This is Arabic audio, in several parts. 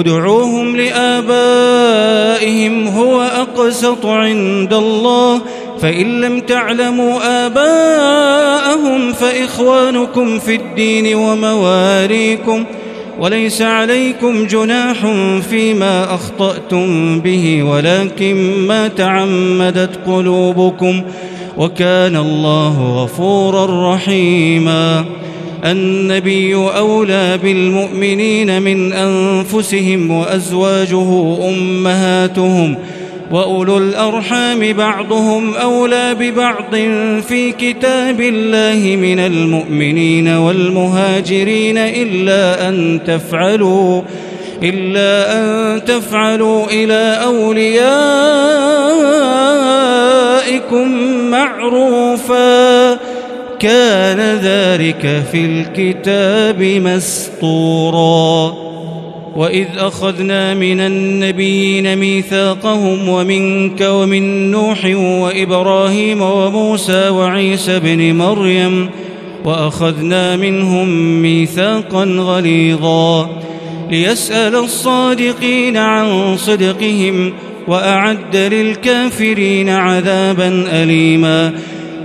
ادعوهم لآبائهم هو أقسط عند الله. فإن لم تعلموا آباءهم فإخوانكم في الدين ومواريكم. وليس عليكم جناح فيما أخطأتم به ولكن ما تعمدت قلوبكم. وكان الله غفورا رحيماً. النبي أولى بالمؤمنين من أنفسهم وأزواجه أمهاتهم وأولو الأرحام بعضهم أولى ببعض في كتاب الله من المؤمنين والمهاجرين إلا أن تفعلوا إلا أن تفعلوا إلى أوليائكم معروفاً. كان ذلك في الكتاب مسطورا. وإذ أخذنا من النبيين ميثاقهم ومنك ومن نوح وإبراهيم وموسى وعيسى بن مريم وأخذنا منهم ميثاقا غليظا. ليسأل الصادقين عن صدقهم وأعد للكافرين عذابا أليما.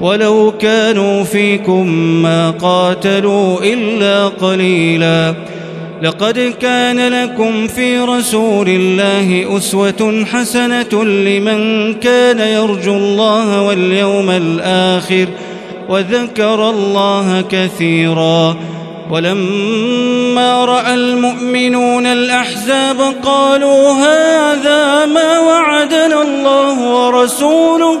ولو كانوا فيكم ما قاتلوا إلا قليلا. لقد كان لكم في رسول الله أسوة حسنة لمن كان يرجو الله واليوم الآخر وذكر الله كثيرا. ولما رأى المؤمنون الأحزاب قالوا هذا ما وعدنا الله ورسوله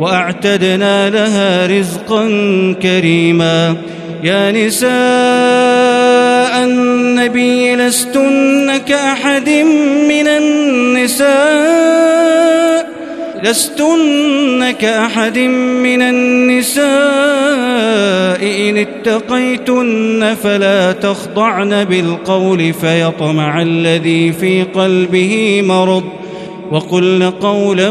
وأعتدنا لها رزقا كريما. يا نساء النبي لستن كأحد من النساء. لستن كأحد من النساء. إن اتقيتن فلا تخضعن بالقول فيطمع الذي في قلبه مرض. وقلن قولا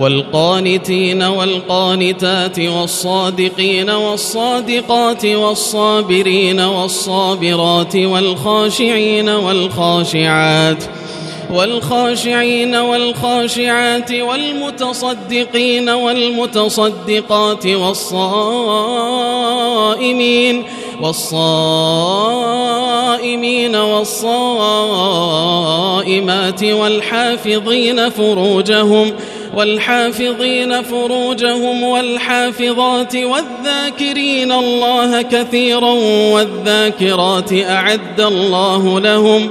والقانتين والقانتات والصادقين والصادقات والصابرين والصابرات والخاشعين والخاشعات والخاشعين والخاشعات والمتصدقين والمتصدقات والصائمين والصائمين والصائمات والحافظين فروجهم والحافظين فروجهم والحافظات والذاكرين الله كثيرا والذاكرات أعد الله لهم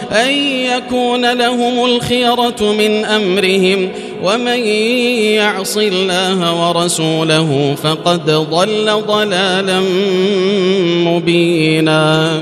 أن يكون لهم الخيرة من أمرهم ومن يعص الله ورسوله فقد ضل ضلالا مبينا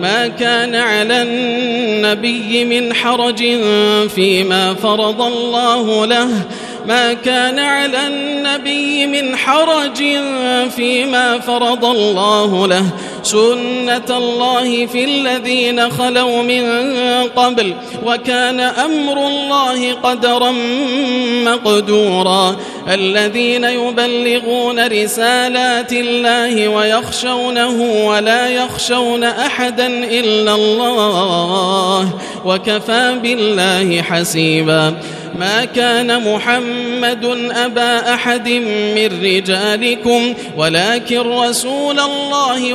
ما كان على النبي من حرج فيما فرض الله له. ما كان على النبي من حرج فيما فرض الله له. سنة الله في الذين خلوا من قبل وكان أمر الله قدرا مقدورا الذين يبلغون رسالات الله ويخشونه ولا يخشون أحدا إلا الله وكفى بالله حسيبا ما كان محمد أبا أحد من رجالكم ولكن رسول الله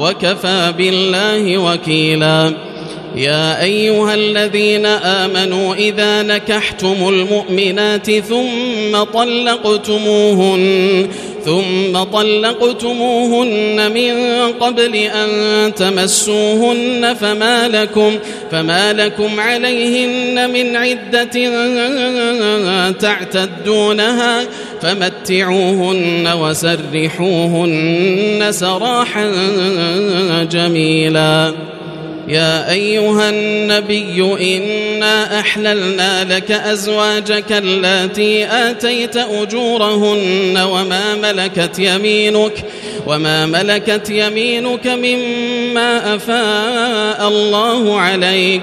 وكفى بالله وكيلا. يا أيها الذين آمنوا إذا نكحتم المؤمنات ثم طلقتموهن ثم طلقتموهن من قبل أن تمسوهن فما لكم فما لكم عليهن من عدة تعتدونها. فمتعوهن وسرحوهن سراحا جميلا. يا أيها النبي إنا أحللنا لك أزواجك التي آتيت أجورهن وما ملكت يمينك وما ملكت يمينك مما أفاء الله عليك.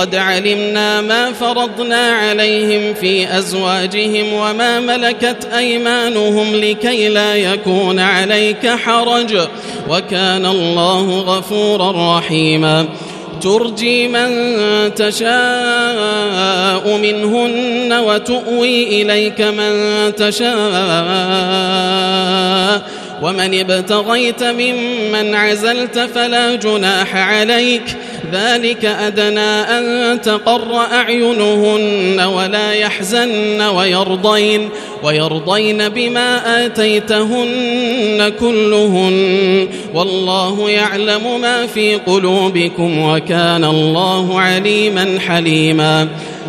قد علمنا ما فرضنا عليهم في أزواجهم وما ملكت أيمانهم لكي لا يكون عليك حرج وكان الله غفورا رحيما. ترجي من تشاء منهن وتؤوي إليك من تشاء. ومن ابتغيت ممن عزلت فلا جناح عليك. ذلك أدنى أن تقر أعينهن ولا يحزن ويرضين ويرضين بما آتيتهن كلهن والله يعلم ما في قلوبكم وكان الله عليما حليما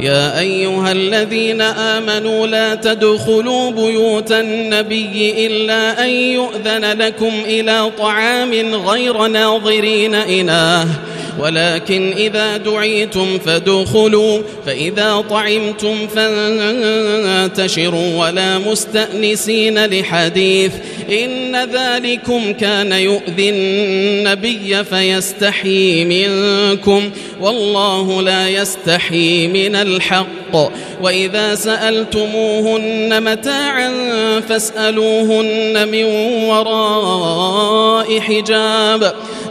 يا أيها الذين آمنوا لا تدخلوا بيوت النبي إلا أن يؤذن لكم إلى طعام غير ناظرين إناه ولكن إذا دعيتم فادخلوا فإذا طعمتم فانتشروا ولا مستأنسين لحديث إن ذلكم كان يؤذي النبي فيستحيي منكم والله لا يستحيي من الحق. وإذا سألتموهن متاعا فاسألوهن من وراء حجاب.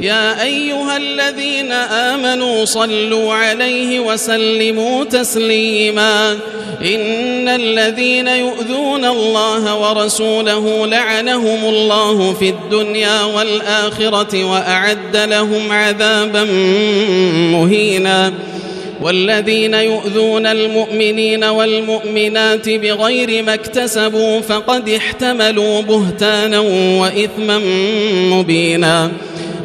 يا أيها الذين آمنوا صلوا عليه وسلموا تسليما. إن الذين يؤذون الله ورسوله لعنهم الله في الدنيا والآخرة وأعد لهم عذابا مهينا. والذين يؤذون المؤمنين والمؤمنات بغير ما اكتسبوا فقد احتملوا بهتانا وإثما مبينا.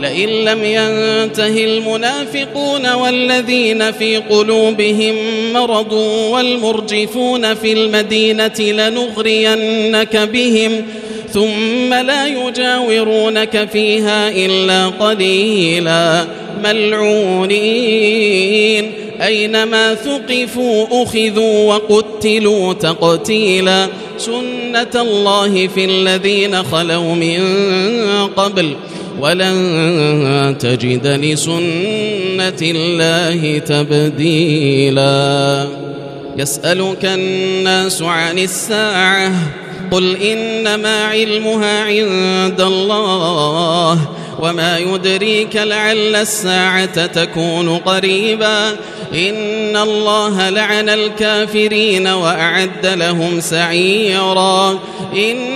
لئن لم ينته المنافقون والذين في قلوبهم مرض والمرجفون في المدينة لنغرينك بهم ثم لا يجاورونك فيها إلا قليلا. ملعونين. أينما ثقفوا أخذوا وقتلوا تقتيلا. سنة الله في الذين خلوا من قبل. ولن تجد لسنة الله تبديلا. يسألك الناس عن الساعة قل إنما علمها عند الله وما يدريك لعل الساعة تكون قريبا. إن الله لعن الكافرين وأعد لهم سعيرا. إن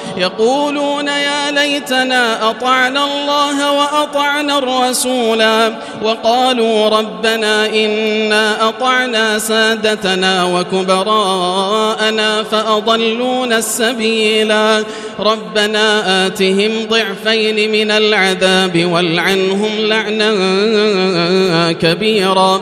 يقولون يا ليتنا أطعنا الله وأطعنا الرسولا وقالوا ربنا إنا أطعنا سادتنا وكبراءنا فأضلونا السبيلا ربنا آتهم ضعفين من العذاب والعنهم لعنا كبيرا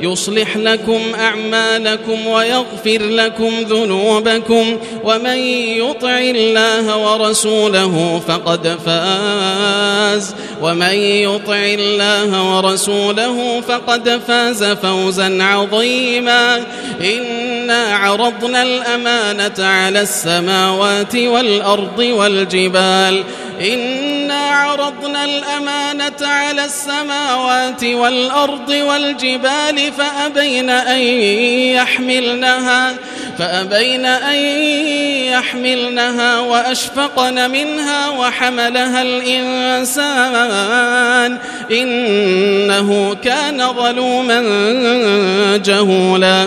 يصلح لكم أعمالكم ويغفر لكم ذنوبكم ومن يطع الله ورسوله فقد فاز ومن يطع الله ورسوله فقد فاز فوزا عظيما إنا عرضنا الأمانة على السماوات والأرض والجبال. إنا عرضنا الأمانة على السماوات والأرض والجبال فأبين أن يحملنها فأبين أن يحملنها وأشفقن منها وحملها الإنسان. إنه كان ظلوما جهولا.